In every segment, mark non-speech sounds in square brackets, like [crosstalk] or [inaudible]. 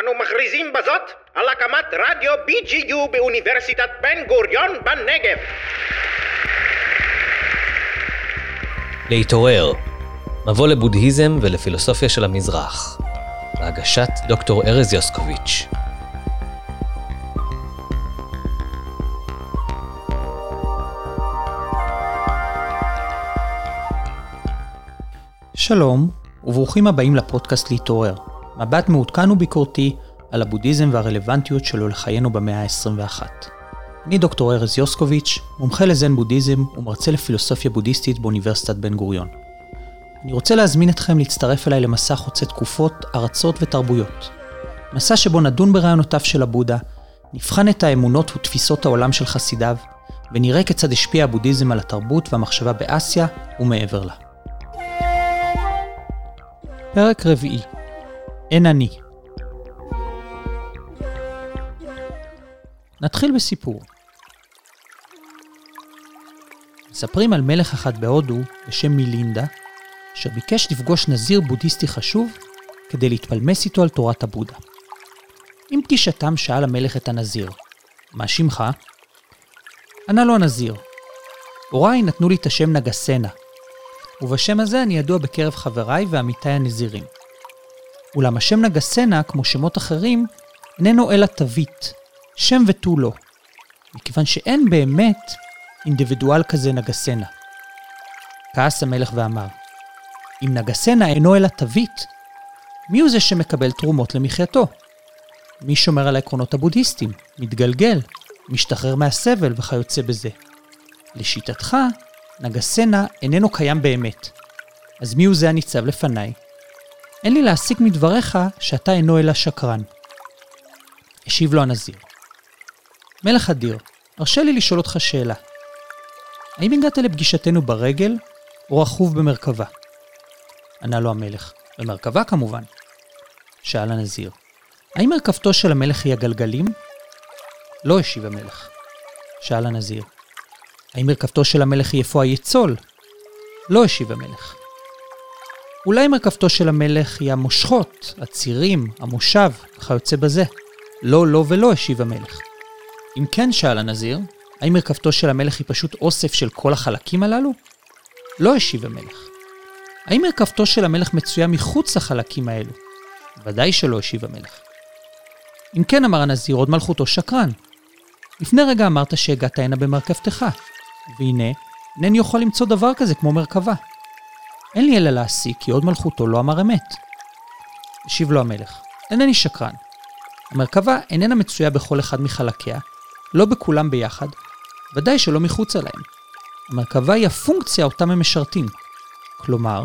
אנו מכריזים בזאת על הקמת רדיו BGU באוניברסיטת בן גוריון בנגב. להתעורר, מבוא לבודהיזם ולפילוסופיה של המזרח, בהגשת דוקטור ארז יוסקוביץ'. שלום, וברוכים הבאים לפודקאסט להתעורר, מבט מעודכן וביקורתי על הבודהיזם והרלוונטיות שלו לחיינו במאה ה-21. אני דוקטור ארז יוסקוביץ', מומחה לזן בודהיזם ומרצה לפילוסופיה בודהיסטית באוניברסיטת בן גוריון. אני רוצה להזמין אתכם להצטרף אליי למסע חוצה תקופות, ארצות ותרבויות. מסע שבו נדון ברעיונותיו של הבודה, נבחן את האמונות ותפיסות העולם של חסידיו, ונראה כיצד השפיע הבודהיזם על התרבות והמחשבה באסיה ומעבר לה. פרק רביעי אין אני נתחיל בסיפור. מספרים על מלך אחד בהודו בשם מילינדה, אשר ביקש לפגוש נזיר בודהיסטי חשוב כדי להתפלמס איתו על תורת הבודה. עם פגישתם שאל המלך את הנזיר, מה שמך? ענה לו הנזיר, הוריי נתנו לי את השם נגסנה, ובשם הזה אני ידוע בקרב חבריי ועמיתיי הנזירים. אולם השם נגסנה, כמו שמות אחרים, איננו אלא תווית, שם ותו לא, מכיוון שאין באמת אינדיבידואל כזה נגסנה. כעס המלך ואמר, אם נגסנה אינו אלא תווית, מי הוא זה שמקבל תרומות למחייתו? מי שומר על העקרונות הבודהיסטיים, מתגלגל, משתחרר מהסבל וכיוצא בזה? לשיטתך, נגסנה איננו קיים באמת. אז מי הוא זה הניצב לפניי? אין לי להסיק מדבריך שאתה אינו אלא שקרן. השיב לו הנזיר. מלך אדיר, הרשה לי לשאול אותך שאלה. האם הגעת לפגישתנו ברגל או רכוב במרכבה? ענה לו המלך, במרכבה כמובן. שאל הנזיר, האם מרכבתו של המלך היא הגלגלים? לא השיב המלך. שאל הנזיר, האם מרכבתו של המלך היא איפה היצול? לא השיב המלך. אולי מרכבתו של המלך היא המושכות, הצירים, המושב, וכיוצא בזה. לא, לא ולא, השיב המלך. אם כן, שאל הנזיר, האם מרכבתו של המלך היא פשוט אוסף של כל החלקים הללו? לא השיב המלך. האם מרכבתו של המלך מצויה מחוץ לחלקים האלו? ודאי שלא השיב המלך. אם כן, אמר הנזיר, עוד מלכותו שקרן. לפני רגע אמרת שהגעת הנה במרכבתך, והנה, אינני יכול למצוא דבר כזה כמו מרכבה. אין לי אלא להסיק כי עוד מלכותו לא אמר אמת. השיב לו המלך, אינני שקרן. המרכבה איננה מצויה בכל אחד מחלקיה, לא בכולם ביחד, ודאי שלא מחוצה להם. המרכבה היא הפונקציה אותם הם משרתים. כלומר,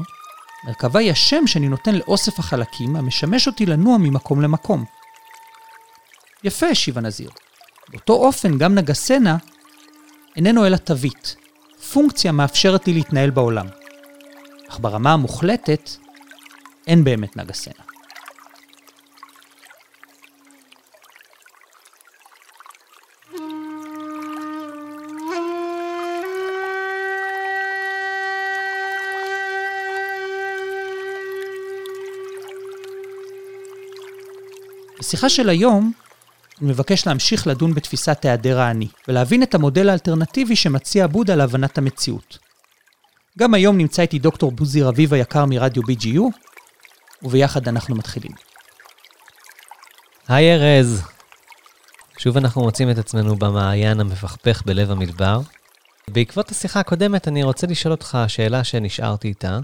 מרכבה היא השם שאני נותן לאוסף החלקים המשמש אותי לנוע ממקום למקום. יפה, השיב הנזיר. באותו אופן גם נגסנה איננו אלא תווית, פונקציה מאפשרת לי להתנהל בעולם. אך ברמה המוחלטת, אין באמת נגסנה. בשיחה של היום אני מבקש להמשיך לדון בתפיסת היעדר האני, ולהבין את המודל האלטרנטיבי שמציע בודה להבנת המציאות. גם היום נמצא איתי דוקטור בוזי רביב היקר מרדיו BGU, וביחד אנחנו מתחילים. היי ארז. שוב אנחנו מוצאים את עצמנו במעיין המפכפך בלב המדבר. בעקבות השיחה הקודמת אני רוצה לשאול אותך שאלה שנשארתי איתה.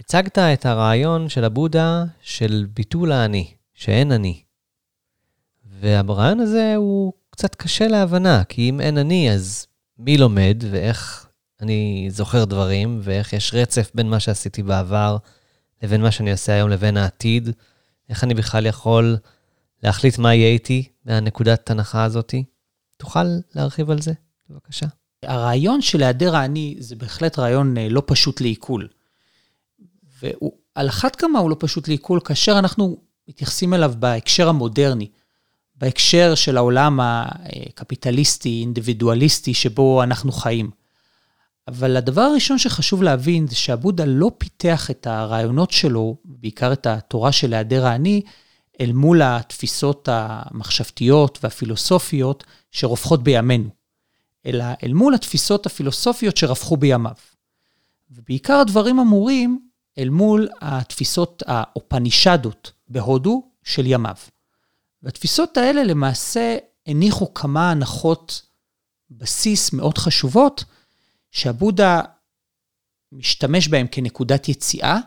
הצגת את הרעיון של הבודה של ביטול האני, שאין אני. והרעיון הזה הוא קצת קשה להבנה, כי אם אין אני, אז מי לומד ואיך אני זוכר דברים, ואיך יש רצף בין מה שעשיתי בעבר לבין מה שאני עושה היום לבין העתיד, איך אני בכלל יכול להחליט מה יהיה איתי מהנקודת הנחה הזאתי. תוכל להרחיב על זה, בבקשה? הרעיון של היעדר האני זה בהחלט רעיון אה, לא פשוט לעיכול. ועל אחת כמה הוא לא פשוט לעיכול, כאשר אנחנו מתייחסים אליו בהקשר המודרני. בהקשר של העולם הקפיטליסטי, אינדיבידואליסטי, שבו אנחנו חיים. אבל הדבר הראשון שחשוב להבין זה שעבודה לא פיתח את הרעיונות שלו, בעיקר את התורה של היעדר האני, אל מול התפיסות המחשבתיות והפילוסופיות שרווחות בימינו, אלא אל מול התפיסות הפילוסופיות שרווחו בימיו. ובעיקר הדברים אמורים אל מול התפיסות האופנישדות בהודו של ימיו. והתפיסות האלה למעשה הניחו כמה הנחות בסיס מאוד חשובות, שהבודה משתמש בהן כנקודת יציאה,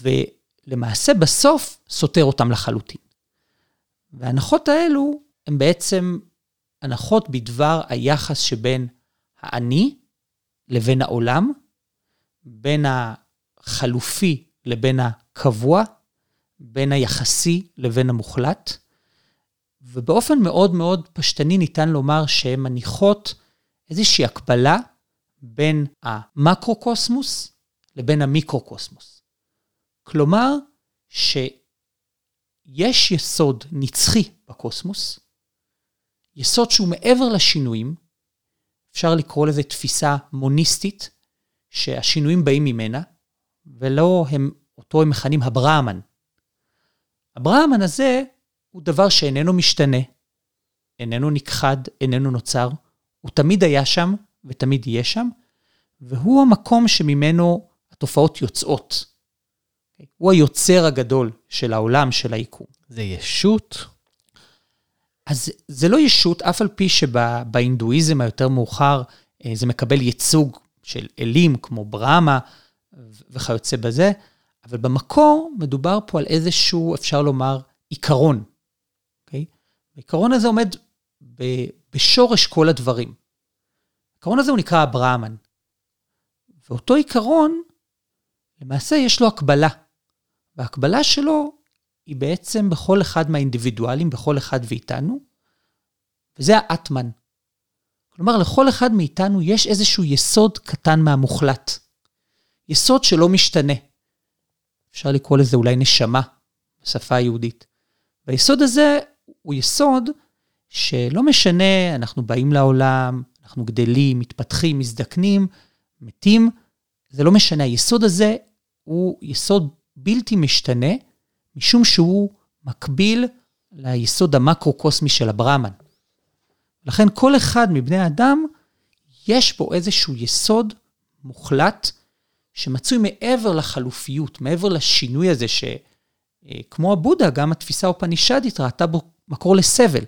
ולמעשה בסוף סותר אותם לחלוטין. וההנחות האלו הן בעצם הנחות בדבר היחס שבין האני לבין העולם, בין החלופי לבין הקבוע, בין היחסי לבין המוחלט, ובאופן מאוד מאוד פשטני ניתן לומר שהן מניחות איזושהי הקבלה בין המקרוקוסמוס לבין המיקרוקוסמוס. כלומר, שיש יסוד נצחי בקוסמוס, יסוד שהוא מעבר לשינויים, אפשר לקרוא לזה תפיסה מוניסטית, שהשינויים באים ממנה, ולא הם, אותו הם מכנים הברהמן. הברהמן הזה הוא דבר שאיננו משתנה, איננו נכחד, איננו נוצר, הוא תמיד היה שם ותמיד יהיה שם, והוא המקום שממנו התופעות יוצאות. הוא היוצר הגדול של העולם, של היקום. זה ישות? אז זה לא ישות, אף על פי שבהינדואיזם היותר מאוחר אה, זה מקבל ייצוג של אלים כמו ברמה וכיוצא בזה, אבל במקור מדובר פה על איזשהו, אפשר לומר, עיקרון. Okay? אוקיי? העיקרון הזה עומד בשורש כל הדברים. העיקרון הזה הוא נקרא אברהמן. ואותו עיקרון, למעשה יש לו הקבלה. וההקבלה שלו היא בעצם בכל אחד מהאינדיבידואלים, בכל אחד מאיתנו, וזה האטמן. כלומר, לכל אחד מאיתנו יש איזשהו יסוד קטן מהמוחלט. יסוד שלא משתנה. אפשר לקרוא לזה אולי נשמה בשפה היהודית. והיסוד הזה הוא יסוד שלא משנה, אנחנו באים לעולם, אנחנו גדלים, מתפתחים, מזדקנים, מתים, זה לא משנה. היסוד הזה הוא יסוד בלתי משתנה, משום שהוא מקביל ליסוד המקרו-קוסמי של אברהמן. לכן כל אחד מבני האדם, יש בו איזשהו יסוד מוחלט שמצוי מעבר לחלופיות, מעבר לשינוי הזה, שכמו הבודה, גם התפיסה האופנישדית ראתה בו מקור לסבל.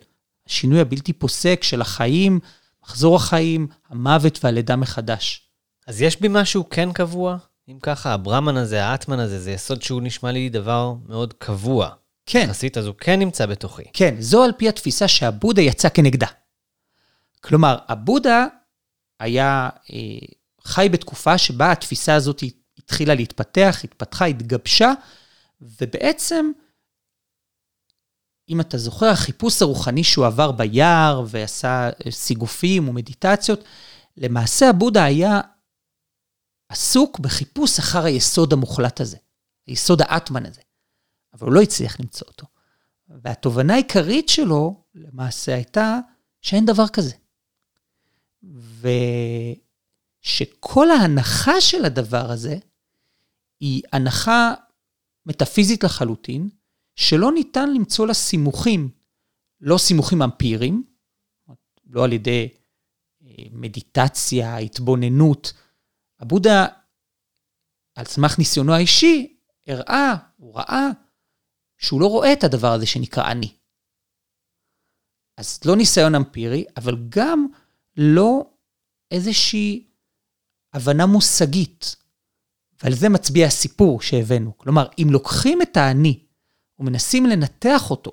השינוי הבלתי פוסק של החיים, מחזור החיים, המוות והלידה מחדש. אז יש בי משהו כן קבוע? אם ככה, הברמן הזה, האטמן הזה, זה יסוד שהוא נשמע לי דבר מאוד קבוע. כן. יחסית, אז הוא כן נמצא בתוכי. כן, זו על פי התפיסה שהבודה יצא כנגדה. כלומר, הבודה היה אה, חי בתקופה שבה התפיסה הזאת התחילה להתפתח, התפתחה, התגבשה, ובעצם, אם אתה זוכר, החיפוש הרוחני שהוא עבר ביער ועשה אה, סיגופים ומדיטציות, למעשה הבודה היה עסוק בחיפוש אחר היסוד המוחלט הזה, היסוד האטמן הזה, אבל הוא לא הצליח למצוא אותו. והתובנה העיקרית שלו, למעשה, הייתה שאין דבר כזה. ושכל ההנחה של הדבר הזה היא הנחה מטאפיזית לחלוטין, שלא ניתן למצוא לה סימוכים, לא סימוכים אמפיריים, לא על ידי אה, מדיטציה, התבוננות. הבודה, על סמך ניסיונו האישי, הראה, הוא ראה, שהוא לא רואה את הדבר הזה שנקרא אני. אז לא ניסיון אמפירי, אבל גם לא איזושהי הבנה מושגית. ועל זה מצביע הסיפור שהבאנו. כלומר, אם לוקחים את האני ומנסים לנתח אותו,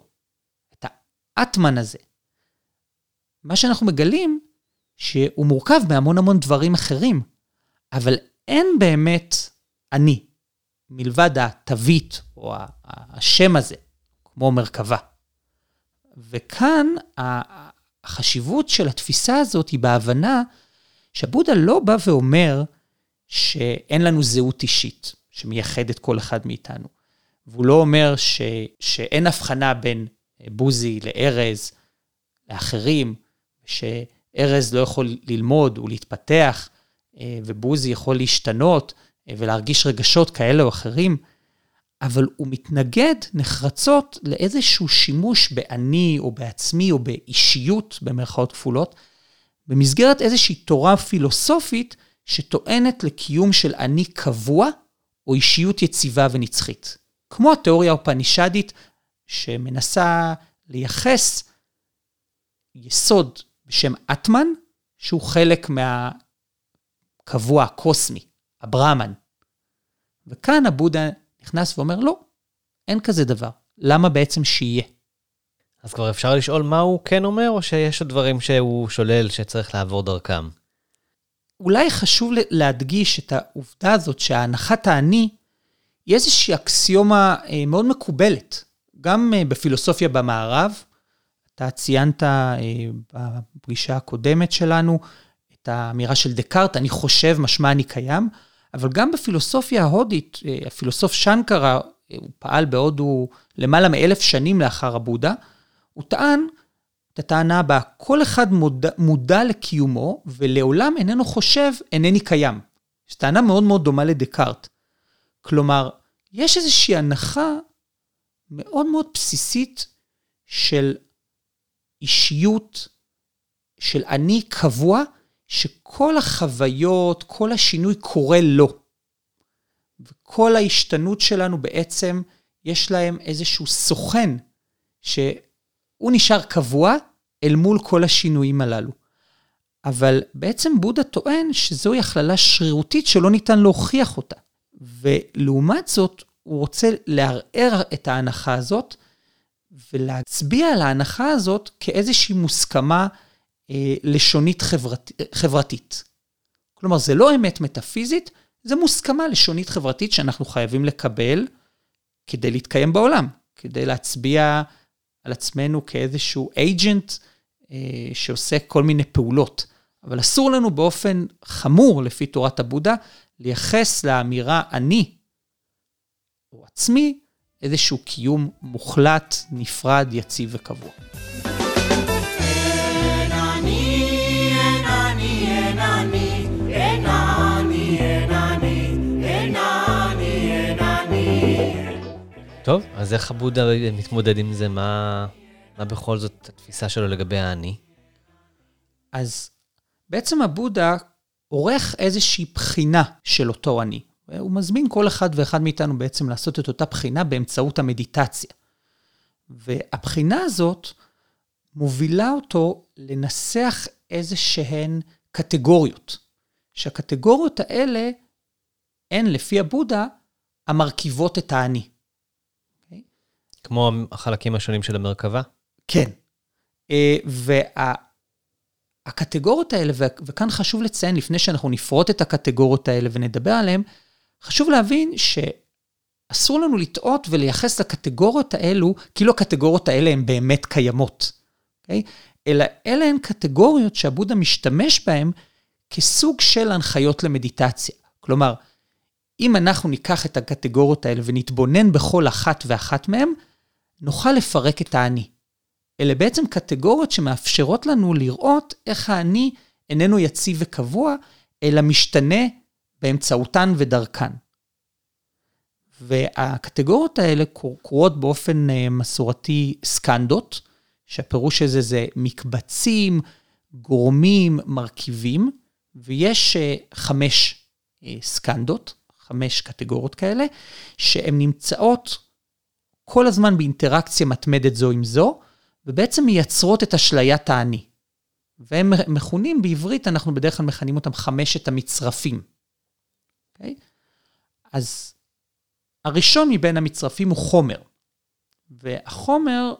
את האטמן הזה, מה שאנחנו מגלים, שהוא מורכב מהמון המון דברים אחרים, אבל אין באמת אני, מלבד התווית או השם הזה, כמו מרכבה. וכאן החשיבות של התפיסה הזאת היא בהבנה שבודה לא בא ואומר שאין לנו זהות אישית שמייחדת כל אחד מאיתנו. והוא לא אומר ש, שאין הבחנה בין בוזי לארז, לאחרים, שארז לא יכול ללמוד ולהתפתח, ובוזי יכול להשתנות ולהרגיש רגשות כאלה או אחרים. אבל הוא מתנגד נחרצות לאיזשהו שימוש באני או בעצמי או באישיות, במרכאות כפולות, במסגרת איזושהי תורה פילוסופית שטוענת לקיום של אני קבוע או אישיות יציבה ונצחית. כמו התיאוריה האופנישדית שמנסה לייחס יסוד בשם אטמן, שהוא חלק מהקבוע הקוסמי, הברהמן. וכאן הבודה נכנס ואומר, לא, אין כזה דבר. למה בעצם שיהיה? אז כבר אפשר לשאול מה הוא כן אומר, או שיש עוד דברים שהוא שולל שצריך לעבור דרכם? אולי חשוב להדגיש את העובדה הזאת שהנחת האני היא איזושהי אקסיומה אה, מאוד מקובלת, גם אה, בפילוסופיה במערב. אתה ציינת אה, בפגישה הקודמת שלנו את האמירה של דקארט, אני חושב, משמע אני קיים, אבל גם בפילוסופיה ההודית, הפילוסוף שנקרה, הוא פעל בהודו למעלה מאלף שנים לאחר הבודה, הוא טען את הטענה הבאה, כל אחד מודע, מודע לקיומו ולעולם איננו חושב אינני קיים. זו טענה מאוד מאוד דומה לדקארט. כלומר, יש איזושהי הנחה מאוד מאוד בסיסית של אישיות, של אני קבוע, שכל החוויות, כל השינוי קורה לו. וכל ההשתנות שלנו בעצם, יש להם איזשהו סוכן, שהוא נשאר קבוע אל מול כל השינויים הללו. אבל בעצם בודה טוען שזוהי הכללה שרירותית שלא ניתן להוכיח אותה. ולעומת זאת, הוא רוצה לערער את ההנחה הזאת, ולהצביע על ההנחה הזאת כאיזושהי מוסכמה אה, לשונית חברת, חברתית. כלומר, זה לא אמת מטאפיזית, זה מוסכמה לשונית חברתית שאנחנו חייבים לקבל כדי להתקיים בעולם, כדי להצביע על עצמנו כאיזשהו agent אה, שעושה כל מיני פעולות. אבל אסור לנו באופן חמור, לפי תורת הבודה, לייחס לאמירה אני או עצמי איזשהו קיום מוחלט, נפרד, יציב וקבוע. טוב, אז איך הבודה מתמודד עם זה? מה, מה בכל זאת התפיסה שלו לגבי האני? אז בעצם הבודה עורך איזושהי בחינה של אותו אני. הוא מזמין כל אחד ואחד מאיתנו בעצם לעשות את אותה בחינה באמצעות המדיטציה. והבחינה הזאת מובילה אותו לנסח איזה שהן קטגוריות, שהקטגוריות האלה הן, לפי הבודה, המרכיבות את האני. כמו החלקים השונים של המרכבה? כן. אה, וה... הקטגוריות האלה, וכאן חשוב לציין, לפני שאנחנו נפרוט את הקטגוריות האלה ונדבר עליהן, חשוב להבין שאסור לנו לטעות ולייחס לקטגוריות האלו, כאילו הקטגוריות האלה הן באמת קיימות, okay? אוקיי? אלא אלה הן קטגוריות שעבודה משתמש בהן כסוג של הנחיות למדיטציה. כלומר, אם אנחנו ניקח את הקטגוריות האלה ונתבונן בכל אחת ואחת מהן, נוכל לפרק את האני. אלה בעצם קטגוריות שמאפשרות לנו לראות איך האני איננו יציב וקבוע, אלא משתנה באמצעותן ודרכן. והקטגוריות האלה קרואות באופן אה, מסורתי סקנדות, שהפירוש הזה זה מקבצים, גורמים, מרכיבים, ויש אה, חמש אה, סקנדות, חמש קטגוריות כאלה, שהן נמצאות כל הזמן באינטראקציה מתמדת זו עם זו, ובעצם מייצרות את אשליית האני. והם מכונים, בעברית אנחנו בדרך כלל מכנים אותם חמשת המצרפים. Okay? אוקיי? אז הראשון מבין המצרפים הוא חומר. והחומר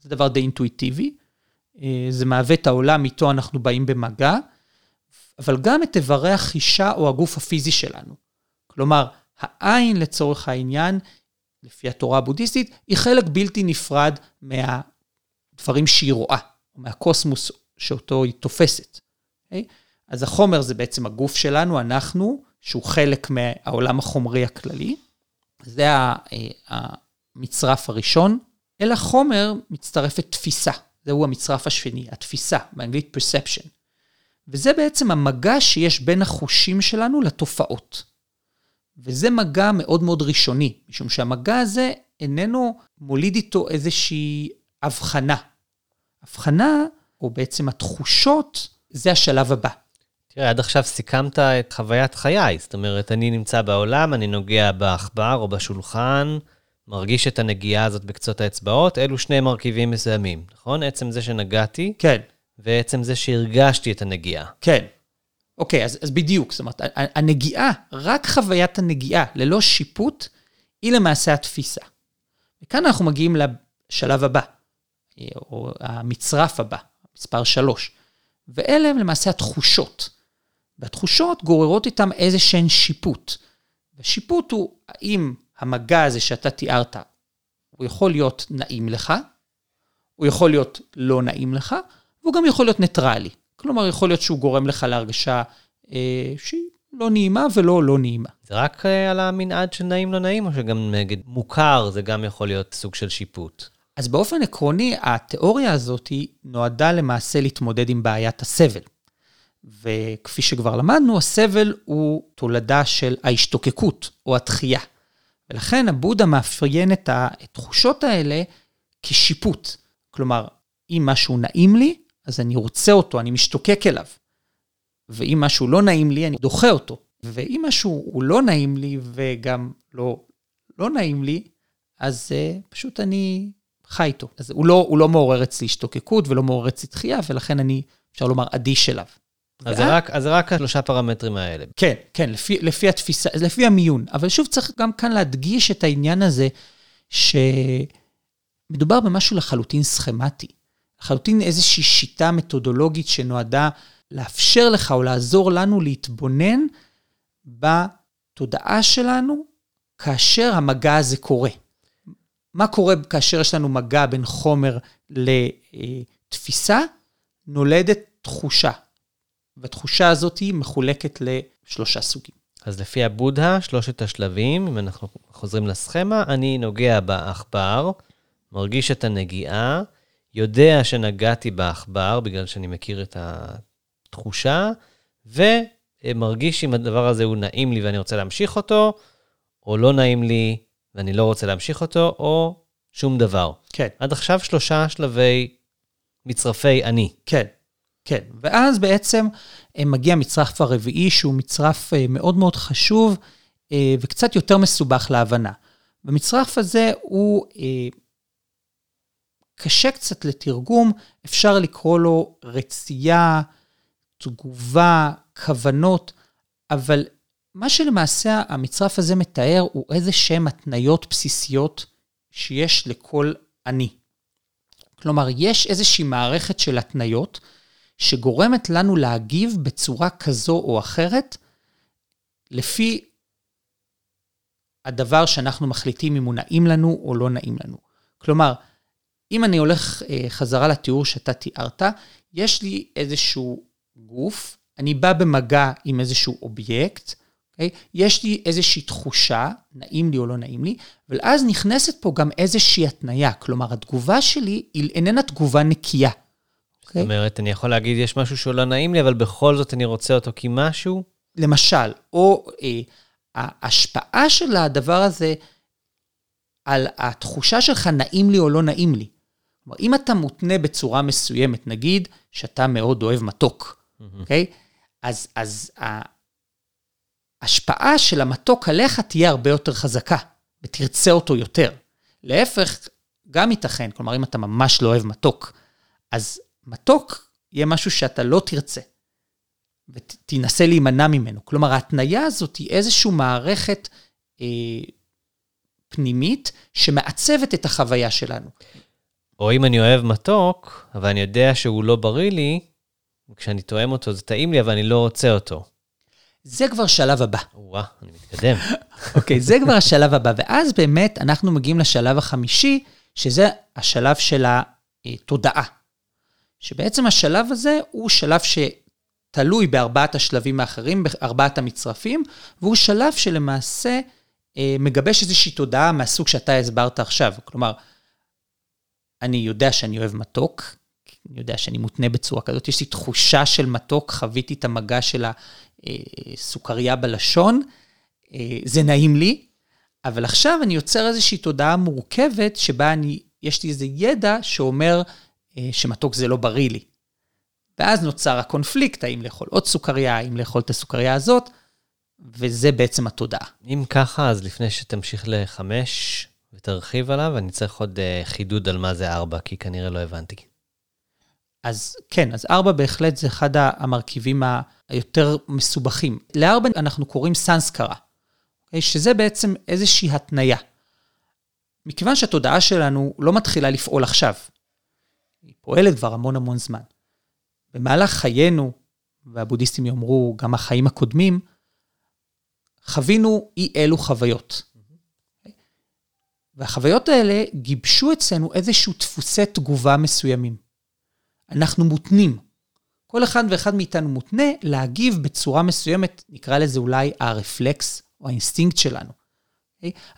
זה דבר די אינטואיטיבי, אה, זה מהווה את העולם איתו אנחנו באים במגע, אבל גם את איברי החישה או הגוף הפיזי שלנו. כלומר, העין לצורך העניין, לפי התורה הבודהיסטית, היא חלק בלתי נפרד מה... דברים שהיא רואה, מהקוסמוס שאותו היא תופסת. Okay? אוקיי? אז החומר זה בעצם הגוף שלנו, אנחנו, שהוא חלק מהעולם החומרי הכללי. זה המצרף הראשון. אל החומר מצטרפת תפיסה. זהו המצרף השני, התפיסה, באנגלית וזה מגע מאוד מאוד ראשוני, משום שהמגע הזה איננו מוליד איתו איזושהי הבחנה. הבחנה, או בעצם התחושות, זה השלב הבא. תראה, עד עכשיו סיכמת את חוויית חיי. זאת אומרת, אני נמצא בעולם, אני נוגע בעכבר או בשולחן, מרגיש את הנגיעה הזאת בקצות האצבעות, אלו שני מרכיבים מסוימים, נכון? עצם זה שנגעתי, כן, ועצם זה שהרגשתי את הנגיעה. כן. אוקיי, אז, אז בדיוק, זאת אומרת, הנגיעה, רק חוויית הנגיעה, ללא שיפוט, היא למעשה התפיסה. וכאן אנחנו מגיעים לשלב הבא, או המצרף הבא, מספר 3. ואלה הם למעשה התחושות. והתחושות גוררות איתן איזה שהן שיפוט. ושיפוט הוא האם המגע הזה שאתה תיארת, הוא יכול להיות נעים לך, הוא יכול להיות לא נעים לך, והוא גם יכול להיות ניטרלי. כלומר, יכול להיות שהוא גורם לך להרגשה אה, שהיא לא נעימה ולא לא נעימה. זה רק אה, על המנעד של נעים לא נעים, או שגם נגד מוכר זה גם יכול להיות סוג של שיפוט? אז באופן עקרוני, התיאוריה הזאת נועדה למעשה להתמודד עם בעיית הסבל. וכפי שכבר למדנו, הסבל הוא תולדה של ההשתוקקות או התחייה. ולכן הבודה מאפיין את התחושות האלה כשיפוט. כלומר, אם משהו נעים לי, אז אני רוצה אותו, אני משתוקק אליו. ואם משהו לא נעים לי, אני דוחה אותו. ואם משהו הוא לא נעים לי וגם לא, לא נעים לי, אז uh, פשוט אני חי איתו. אז הוא לא, הוא לא מעורר אצלי השתוקקות ולא מעורר אצלי תחייה, ולכן אני, אפשר לומר, אדיש אליו. אז זה רק, אז רק השלושה פרמטרים האלה. כן, כן, לפי, לפי התפיסה, לפי המיון. אבל שוב, צריך גם כאן להדגיש את העניין הזה, שמדובר במשהו לחלוטין סכמטי. לחלוטין איזושהי שיטה מתודולוגית שנועדה לאפשר לך או לעזור לנו להתבונן בתודעה שלנו כאשר המגע הזה קורה. מה קורה כאשר יש לנו מגע בין חומר לתפיסה? נולדת תחושה. והתחושה הזאת היא מחולקת לשלושה סוגים. אז לפי הבודה, שלושת השלבים, אם אנחנו חוזרים לסכמה, אני נוגע בעכבר, מרגיש את הנגיעה, יודע שנגעתי בעכבר, בגלל שאני מכיר את התחושה, ומרגיש אם הדבר הזה הוא נעים לי ואני רוצה להמשיך אותו, או לא נעים לי ואני לא רוצה להמשיך אותו, או שום דבר. כן. עד עכשיו שלושה שלבי מצרפי אני. כן, כן. ואז בעצם אה, מגיע מצרף הרביעי, שהוא מצרף אה, מאוד מאוד חשוב אה, וקצת יותר מסובך להבנה. במצרף הזה הוא קשה קצת לתרגום, אפשר לקרוא לו רצייה, תגובה, כוונות, אבל מה שלמעשה המצרף הזה מתאר הוא איזה שהן התניות בסיסיות שיש לכל אני. כלומר, יש איזושהי מערכת של התניות שגורמת לנו להגיב בצורה כזו או אחרת, לפי הדבר שאנחנו מחליטים אם הוא נעים לנו או לא נעים לנו. כלומר, אם אני הולך אה, חזרה לתיאור שאתה תיארת, יש לי איזשהו גוף, אני בא במגע עם איזשהו אובייקט? יש לי איזושהי תחושה, נעים לי או לא נעים לי, ואז נכנסת פה גם איזושהי התניה. כלומר, התגובה שלי היא איננה תגובה נקייה. זאת אוקיי? אומרת, אני יכול להגיד, יש משהו שהוא לא נעים לי, אבל בכל זאת אני רוצה אותו כי משהו? למשל, או אה, ההשפעה של הדבר הזה על התחושה שלך, נעים לי או לא נעים לי. כלומר, אם אתה מותנה בצורה מסוימת, נגיד שאתה מאוד אוהב מתוק, אוקיי? Mm-hmm. Okay? אז, אז ההשפעה של המתוק עליך תהיה הרבה יותר חזקה, ותרצה אותו יותר. להפך, גם ייתכן, כלומר, אם אתה ממש לא אוהב מתוק, אז מתוק יהיה משהו שאתה לא תרצה, ותנסה להימנע ממנו. כלומר, ההתניה הזאת היא איזושהי מערכת אה, פנימית שמעצבת את החוויה שלנו. או אם אני אוהב מתוק, אבל אני יודע שהוא לא בריא לי, כשאני תואם אותו זה טעים לי, אבל אני לא רוצה אותו. זה כבר שלב הבא. וואה, אני מתקדם. [laughs] אוקיי, okay, זה כבר השלב הבא. ואז באמת אנחנו מגיעים לשלב החמישי, שזה השלב של התודעה. שבעצם השלב הזה הוא שלב שתלוי בארבעת השלבים האחרים, בארבעת המצרפים, והוא שלב שלמעשה אה, מגבש איזושהי תודעה מהסוג שאתה הסברת עכשיו. כלומר, אני יודע שאני אוהב מתוק, אני יודע שאני מותנה בצורה כזאת, יש לי תחושה של מתוק, חוויתי את המגע של הסוכריה בלשון, אה, זה נעים לי, אבל עכשיו אני יוצר איזושהי תודעה מורכבת, שבה אני, יש לי איזה ידע שאומר אה, שמתוק זה לא בריא לי. ואז נוצר הקונפליקט, האם לאכול עוד סוכריה, האם לאכול את הסוכריה הזאת, וזה בעצם התודעה. אם ככה, אז לפני שתמשיך לחמש ותרחיב עליו, אני צריך עוד חידוד על מה זה ארבע, כי כנראה לא הבנתי. אז כן, אז ארבע בהחלט זה אחד המרכיבים היותר מסובכים. לארבע אנחנו קוראים סנסקרה, אוקיי? שזה בעצם איזושהי התניה. מכיוון שהתודעה שלנו לא מתחילה לפעול עכשיו, היא פועלת כבר המון המון זמן. במהלך חיינו, והבודהיסטים יאמרו גם החיים הקודמים, חווינו אי אלו חוויות. והחוויות האלה גיבשו אצלנו איזשהו דפוסי תגובה מסוימים. אנחנו מותנים. כל אחד ואחד מאיתנו מותנה להגיב בצורה מסוימת, נקרא לזה אולי הרפלקס או האינסטינקט שלנו.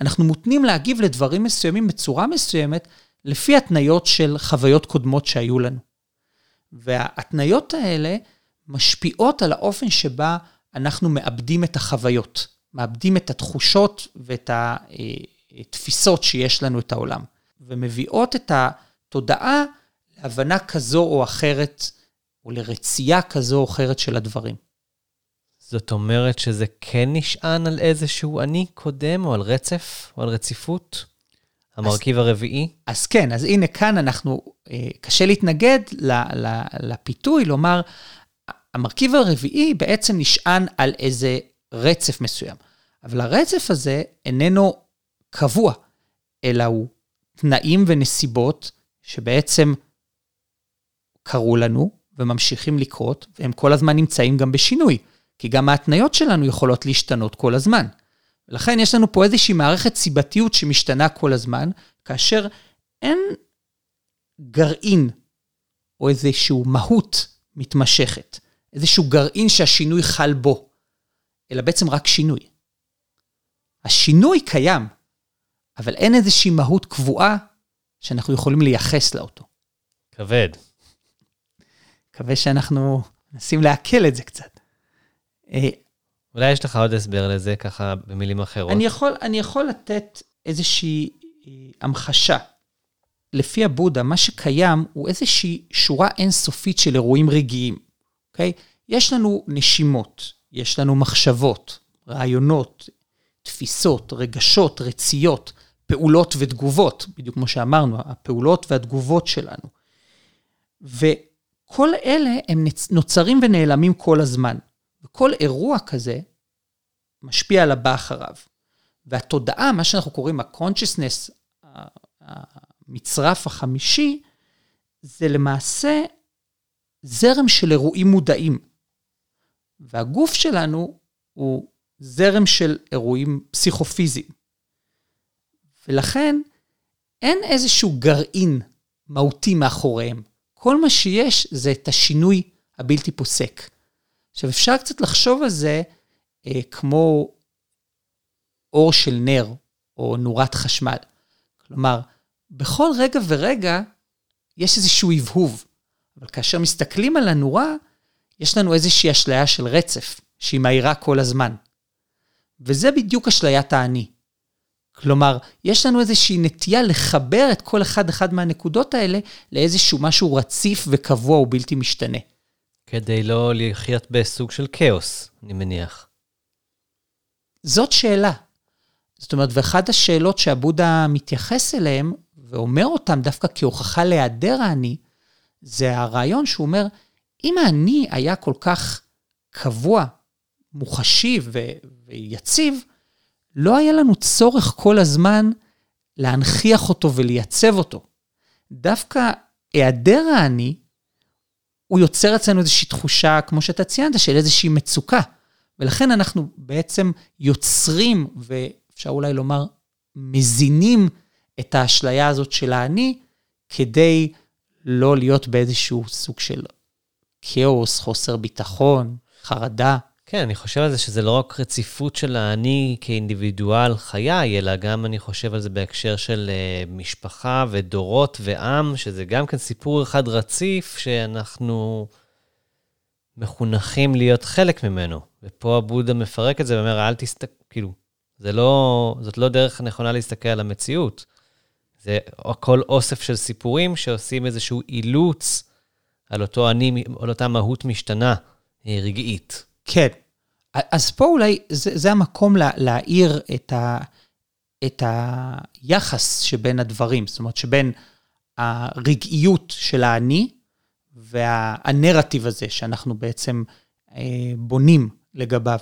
אנחנו מותנים להגיב לדברים מסוימים בצורה מסוימת, לפי התניות של חוויות קודמות שהיו לנו. וההתניות האלה משפיעות על האופן שבה אנחנו מאבדים את החוויות, מאבדים את התחושות ואת התפיסות שיש לנו את העולם, ומביאות את התודעה להבנה כזו או אחרת, או לרצייה כזו או אחרת של הדברים. זאת אומרת שזה כן נשען על איזשהו אני קודם, או על רצף, או על רציפות? המרכיב אז, הרביעי? אז כן, אז הנה כאן אנחנו, אה, קשה להתנגד ל, ל, לפיתוי, לומר, המרכיב הרביעי בעצם נשען על איזה רצף מסוים. אבל הרצף הזה איננו קבוע, אלא הוא תנאים ונסיבות שבעצם קרו לנו וממשיכים לקרות, והם כל הזמן נמצאים גם בשינוי, כי גם ההתניות שלנו יכולות להשתנות כל הזמן. ולכן יש לנו פה איזושהי מערכת סיבתיות שמשתנה כל הזמן, כאשר אין גרעין או איזושהי מהות מתמשכת, איזשהו גרעין שהשינוי חל בו, אלא בעצם רק שינוי. השינוי קיים, אבל אין איזושהי מהות קבועה שאנחנו יכולים לייחס לה אותו. כבד. מקווה שאנחנו מנסים לעכל את זה קצת. אה, אולי יש לך עוד הסבר לזה, ככה במילים אחרות. אני יכול, אני יכול לתת איזושהי אה, המחשה. לפי הבודה, מה שקיים הוא איזושהי שורה אינסופית של אירועים רגעיים, אוקיי? יש לנו נשימות, יש לנו מחשבות, רעיונות, תפיסות, רגשות, רציות, פעולות ותגובות, בדיוק כמו שאמרנו, הפעולות והתגובות שלנו. וכל אלה הם נוצרים ונעלמים כל הזמן. וכל אירוע כזה משפיע על הבא אחריו. והתודעה, מה שאנחנו קוראים ה-consciousness, המצרף החמישי, זה למעשה זרם של אירועים מודעים. והגוף שלנו הוא זרם של אירועים פסיכופיזיים. ולכן אין איזשהו גרעין מהותי מאחוריהם. כל מה שיש זה את השינוי הבלתי פוסק. עכשיו, אפשר קצת לחשוב על זה אה, כמו אור של נר או נורת חשמל. כלומר, בכל רגע ורגע יש איזשהו הבהוב, אבל כאשר מסתכלים על הנורה, יש לנו איזושהי אשליה של רצף, שהיא מהירה כל הזמן. וזה בדיוק אשליית האני. כלומר, יש לנו איזושהי נטייה לחבר את כל אחד אחד מהנקודות האלה לאיזשהו משהו רציף וקבוע ובלתי משתנה. כדי לא לחיות בסוג של כאוס, אני מניח. זאת שאלה. זאת אומרת, ואחת השאלות שהבודה מתייחס אליהן, ואומר אותן דווקא כהוכחה להיעדר האני, זה הרעיון שהוא אומר, אם האני היה כל כך קבוע, מוחשי ו- ויציב, לא היה לנו צורך כל הזמן להנכיח אותו ולייצב אותו. דווקא היעדר האני הוא יוצר אצלנו איזושהי תחושה, כמו שאתה ציינת, של איזושהי מצוקה. ולכן אנחנו בעצם יוצרים, ואפשר אולי לומר, מזינים את האשליה הזאת של האני, כדי לא להיות באיזשהו סוג של כאוס, חוסר ביטחון, חרדה. כן, אני חושב על זה שזה לא רק רציפות של האני כאינדיבידואל חיי, אלא גם אני חושב על זה בהקשר של uh, משפחה ודורות ועם, שזה גם כן סיפור אחד רציף שאנחנו מחונכים להיות חלק ממנו. ופה הבודה מפרק את זה ואומר, אל תסתכל, כאילו, זה לא, זאת לא דרך נכונה להסתכל על המציאות. זה הכל אוסף של סיפורים שעושים איזשהו אילוץ על אותו אני, על אותה מהות משתנה אה, רגעית. כן. אז פה אולי זה, זה המקום לה, להאיר את, ה, את היחס שבין הדברים, זאת אומרת, שבין הרגעיות של האני והנרטיב הזה שאנחנו בעצם אה, בונים לגביו.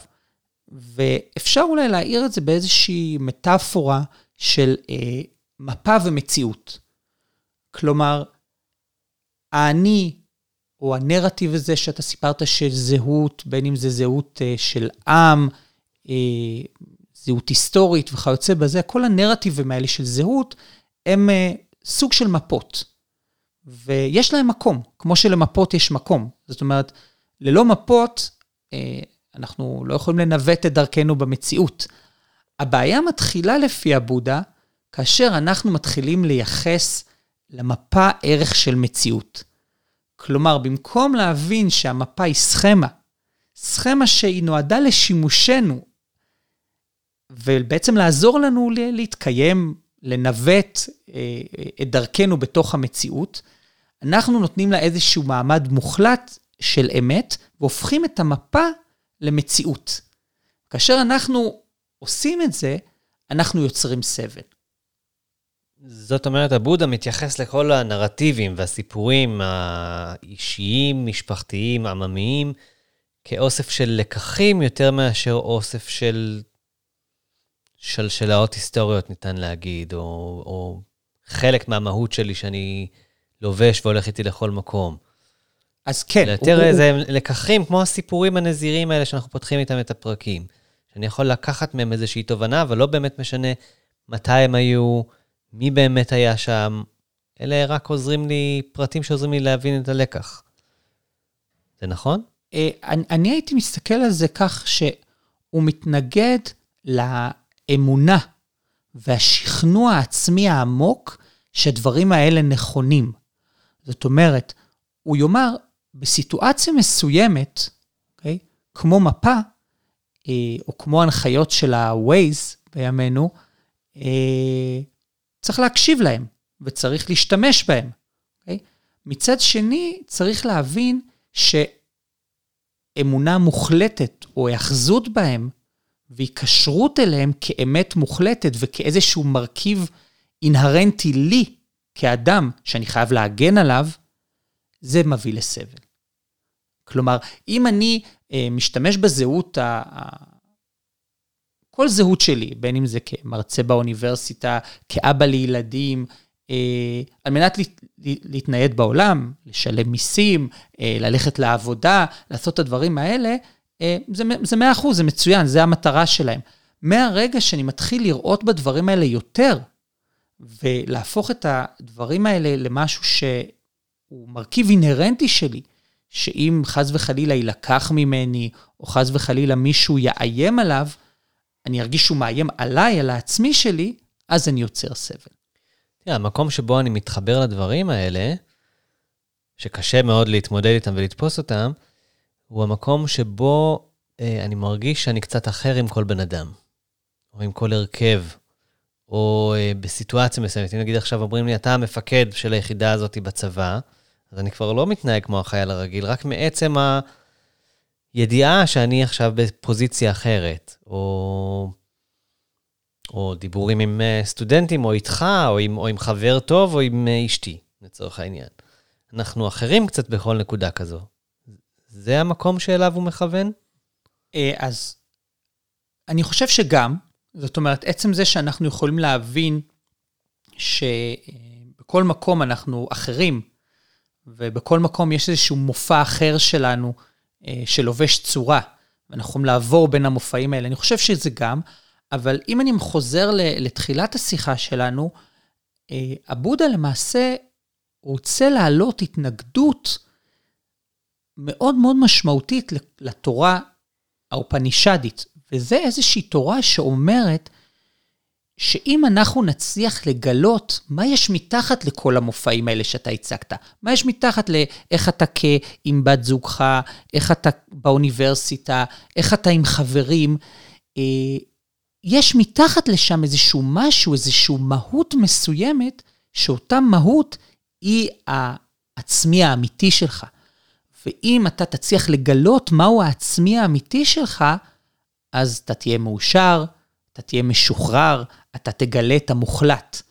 ואפשר אולי להעיר את זה באיזושהי מטאפורה של אה, מפה ומציאות. כלומר, האני, או הנרטיב הזה שאתה סיפרת של זהות, בין אם זה זהות אה, של עם, אה, זהות היסטורית וכיוצא בזה, כל הנרטיבים האלה של זהות, הם אה, סוג של מפות. ויש להם מקום, כמו שלמפות יש מקום. זאת אומרת, ללא מפות, אנחנו לא יכולים לנווט את דרכנו במציאות. הבעיה מתחילה לפי הבודה, כאשר אנחנו מתחילים לייחס למפה ערך של מציאות. כלומר, במקום להבין שהמפה היא סכמה, סכמה שהיא נועדה לשימושנו, ובעצם לעזור לנו להתקיים, לנווט אה, את דרכנו בתוך המציאות, אנחנו נותנים לה איזשהו מעמד מוחלט של אמת, והופכים את המפה למציאות. כאשר אנחנו עושים את זה, אנחנו יוצרים סבל. זאת אומרת, הבודה מתייחס לכל הנרטיבים והסיפורים האישיים, משפחתיים, עממיים, כאוסף של לקחים יותר מאשר אוסף של שלשלאות היסטוריות, ניתן להגיד, או, או חלק מהמהות שלי שאני לובש והולך איתי לכל מקום. אז כן. יותר הוא, איזה. לקחים, כמו הסיפורים הנזירים האלה שאנחנו פותחים איתם את הפרקים. שאני יכול לקחת מהם איזושהי תובנה, אבל לא באמת משנה מתי הם היו, מי באמת היה שם. אלה רק עוזרים לי, פרטים שעוזרים לי להבין את הלקח. זה נכון? אה, אני, אני הייתי מסתכל על זה כך שהוא מתנגד לאמונה והשכנוע העצמי העמוק שהדברים האלה נכונים. זאת אומרת, הוא יאמר, בסיטואציה מסוימת, okay, אוקיי, כמו מפה, אה, או כמו הנחיות של ה-Waze בימינו, אה, צריך להקשיב להם וצריך להשתמש בהם. Okay? אוקיי? מצד שני, צריך להבין שאמונה מוחלטת או היאחזות בהם והיקשרות אליהם כאמת מוחלטת וכאיזשהו מרכיב אינהרנטי לי כאדם שאני חייב להגן עליו, זה מביא לסבל. כלומר, אם אני אה, משתמש בזהות, כל זהות שלי, בין אם זה כמרצה באוניברסיטה, כאבא לילדים, אה, על מנת לה, להתנייד בעולם, לשלם מיסים, אה, ללכת לעבודה, לעשות את הדברים האלה, אה, זה, זה 100%, זה מצוין, זה המטרה שלהם. מהרגע שאני מתחיל לראות בדברים האלה יותר, ולהפוך את הדברים האלה למשהו שהוא מרכיב אינהרנטי שלי, שאם חס וחלילה יילקח ממני, או חס וחלילה מישהו יאיים עליו, אני ארגיש שהוא מאיים עליי, על העצמי שלי, אז אני יוצר סבל. תראה, המקום שבו אני מתחבר לדברים האלה, שקשה מאוד להתמודד איתם ולתפוס אותם, הוא המקום שבו אה, אני מרגיש שאני קצת אחר עם כל בן אדם, או עם כל הרכב, או אה, בסיטואציה מסוימת. אם נגיד עכשיו אומרים לי, אתה המפקד של היחידה הזאת בצבא, אז אני כבר לא מתנהג כמו החייל הרגיל, רק מעצם הידיעה שאני עכשיו בפוזיציה אחרת, או, או דיבורים עם אה, סטודנטים, או איתך, או עם, או עם חבר טוב, או עם אה, אשתי, לצורך העניין. אנחנו אחרים קצת בכל נקודה כזו. זה המקום שאליו הוא מכוון? אה, אז אני חושב שגם, זאת אומרת, עצם זה שאנחנו יכולים להבין שבכל מקום אנחנו אחרים, ובכל מקום יש איזשהו מופע אחר שלנו שלובש צורה, ואנחנו יכולים לעבור בין המופעים האלה. אני חושב שזה גם, אבל אם אני חוזר לתחילת השיחה שלנו, אה, הבודה למעשה רוצה להעלות התנגדות מאוד מאוד משמעותית לתורה האופנישדית, וזה איזושהי תורה שאומרת שאם אנחנו נצליח לגלות מה יש מתחת לכל המופעים האלה שאתה הצגת, מה יש מתחת לאיך אתה עם בת זוגך, איך אתה באוניברסיטה, איך אתה עם חברים, אה, יש מתחת לשם איזשהו משהו, איזשהו מהות מסוימת, שאותה מהות היא העצמי האמיתי שלך. ואם אתה תצליח לגלות מהו העצמי האמיתי שלך, אז אתה תהיה מאושר, אתה תהיה משוחרר, אתה תגלה את המוחלט.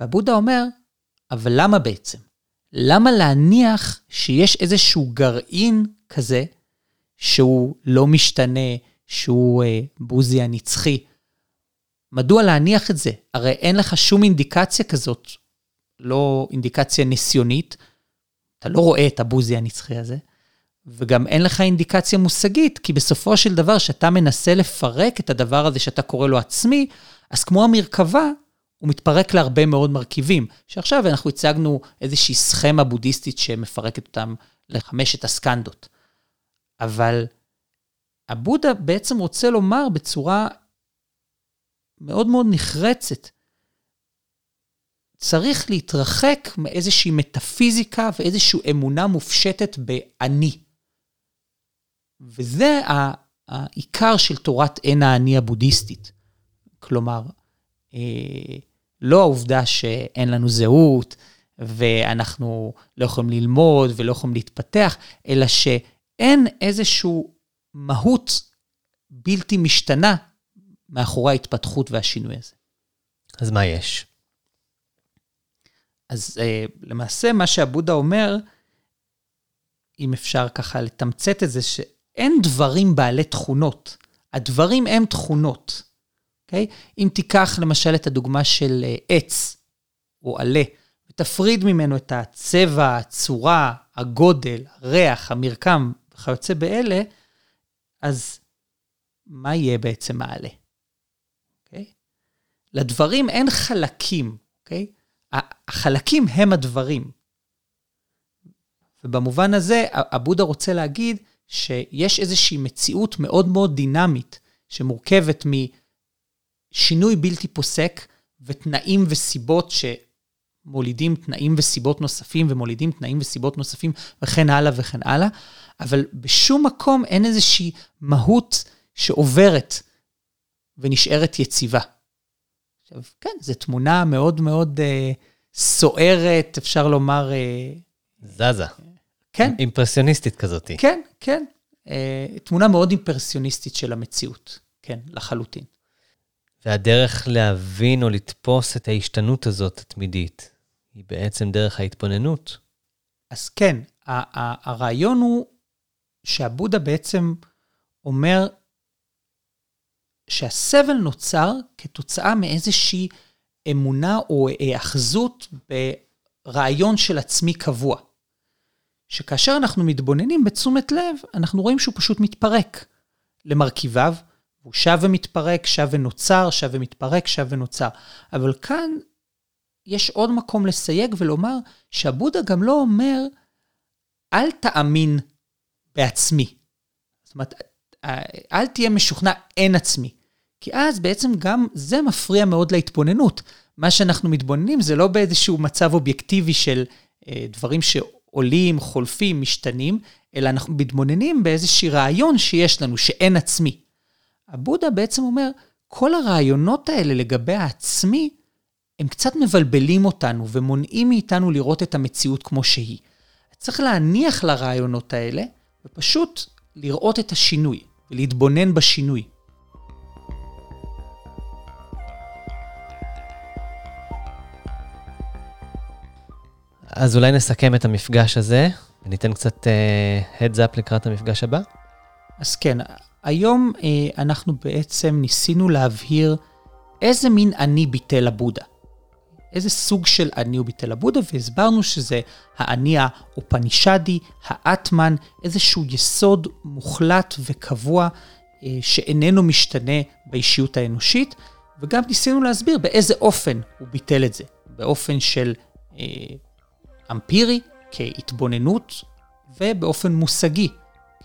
והבודה אומר, אבל למה בעצם? למה להניח שיש איזשהו גרעין כזה, שהוא לא משתנה, שהוא אה, בוזי הנצחי? מדוע להניח את זה? הרי אין לך שום אינדיקציה כזאת, לא אינדיקציה ניסיונית, אתה לא רואה את הבוזי הנצחי הזה, וגם אין לך אינדיקציה מושגית, כי בסופו של דבר, כשאתה מנסה לפרק את הדבר הזה שאתה קורא לו עצמי, אז כמו המרכבה, הוא מתפרק להרבה מאוד מרכיבים, שעכשיו אנחנו הצגנו איזושהי סכמה בודהיסטית שמפרקת אותם לחמשת הסקנדות. אבל הבודה בעצם רוצה לומר בצורה מאוד מאוד נחרצת, צריך להתרחק מאיזושהי מטאפיזיקה ואיזושהי אמונה מופשטת באני. וזה העיקר של תורת אין האני הבודהיסטית. כלומר, אה, לא העובדה שאין לנו זהות, ואנחנו לא יכולים ללמוד ולא יכולים להתפתח, אלא שאין איזושהי מהות בלתי משתנה מאחורי ההתפתחות והשינוי הזה. אז מה יש? אז uh, למעשה מה שעבודה אומר, אם אפשר ככה לתמצת את זה, שאין דברים בעלי תכונות. הדברים הם תכונות, אוקיי? אם תיקח למשל את הדוגמה של uh, עץ או עלה, ותפריד ממנו את הצבע, הצורה, הגודל, הריח, המרקם וכיוצא באלה, אז מה יהיה בעצם העלה? אוקיי? לדברים אין חלקים, אוקיי? החלקים הם הדברים. ובמובן הזה, הבודה רוצה להגיד שיש איזושהי מציאות מאוד מאוד דינמית, שמורכבת משינוי בלתי פוסק ותנאים וסיבות שמולידים תנאים וסיבות נוספים ומולידים תנאים וסיבות נוספים וכן הלאה וכן הלאה, אבל בשום מקום אין איזושהי מהות שעוברת ונשארת יציבה. עכשיו, כן, זו תמונה מאוד מאוד אה, סוערת, אפשר לומר... אה, זזה. כן. אימפרסיוניסטית כזאת. כן, כן. אה, תמונה מאוד אימפרסיוניסטית של המציאות, כן, לחלוטין. והדרך להבין או לתפוס את ההשתנות הזאת התמידית, היא בעצם דרך ההתבוננות. אז כן, הרעיון הוא שהבודה בעצם אומר שהסבל נוצר כתוצאה מאיזושהי אמונה או היאחזות ברעיון של עצמי קבוע. שכאשר אנחנו מתבוננים בתשומת לב, אנחנו רואים שהוא פשוט מתפרק למרכיביו, הוא שב ומתפרק, שב ונוצר, שב ומתפרק, שב ונוצר. אבל כאן יש עוד מקום לסייג ולומר שהבודה גם לא אומר, אל תאמין בעצמי. זאת אומרת, אל תהיה משוכנע, אין עצמי. כי אז בעצם גם זה מפריע מאוד להתבוננות. מה שאנחנו מתבוננים זה לא באיזשהו מצב אובייקטיבי של אה, דברים שעולים, חולפים, משתנים, אלא אנחנו מתבוננים באיזשהו רעיון שיש לנו, שאין עצמי. הבודה בעצם אומר, כל הרעיונות האלה לגבי העצמי, הם קצת מבלבלים אותנו ומונעים מאיתנו לראות את המציאות כמו שהיא. צריך להניח לרעיונות האלה ופשוט לראות את השינוי. ולהתבונן בשינוי. אז אולי נסכם את המפגש הזה, וניתן קצת uh, heads up לקראת המפגש הבא? אז כן, היום uh, אנחנו בעצם ניסינו להבהיר איזה מין אני ביטל הבודה. איזה סוג של אני הוא ביטל הבודה, והסברנו שזה האני האופנישדי, האטמן, איזשהו יסוד מוחלט וקבוע אה, שאיננו משתנה באישיות האנושית, וגם ניסינו להסביר באיזה אופן הוא ביטל את זה. באופן של אה, אמפירי, כהתבוננות, ובאופן מושגי,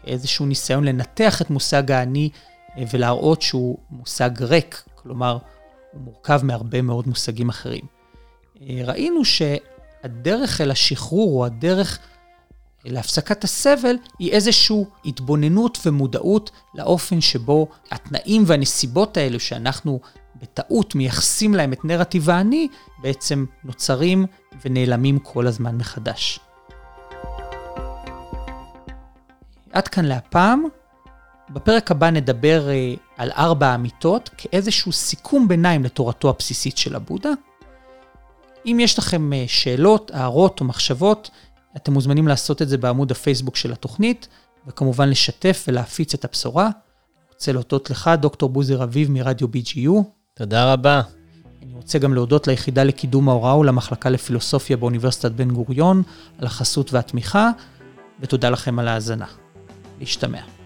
כאיזשהו ניסיון לנתח את מושג האני אה, ולהראות שהוא מושג ריק, כלומר, הוא מורכב מהרבה מאוד מושגים אחרים. ראינו שהדרך אל השחרור, או הדרך להפסקת הסבל היא איזושהי התבוננות ומודעות לאופן שבו התנאים והנסיבות האלו שאנחנו בטעות מייחסים להם את נרטיב האני, בעצם נוצרים ונעלמים כל הזמן מחדש. עד כאן להפעם. בפרק הבא נדבר uh, על ארבע האמיתות כאיזשהו סיכום ביניים לתורתו הבסיסית של הבודה. אם יש לכם uh, שאלות, הערות או מחשבות, אתם מוזמנים לעשות את זה בעמוד הפייסבוק של התוכנית, וכמובן לשתף ולהפיץ את הבשורה. רוצה להודות לך, דוקטור בוזר אביב מרדיו BGU. תודה רבה. אני רוצה גם להודות ליחידה לקידום ההוראה ולמחלקה לפילוסופיה באוניברסיטת בן גוריון על החסות והתמיכה, ותודה לכם על ההאזנה. להשתמע. כן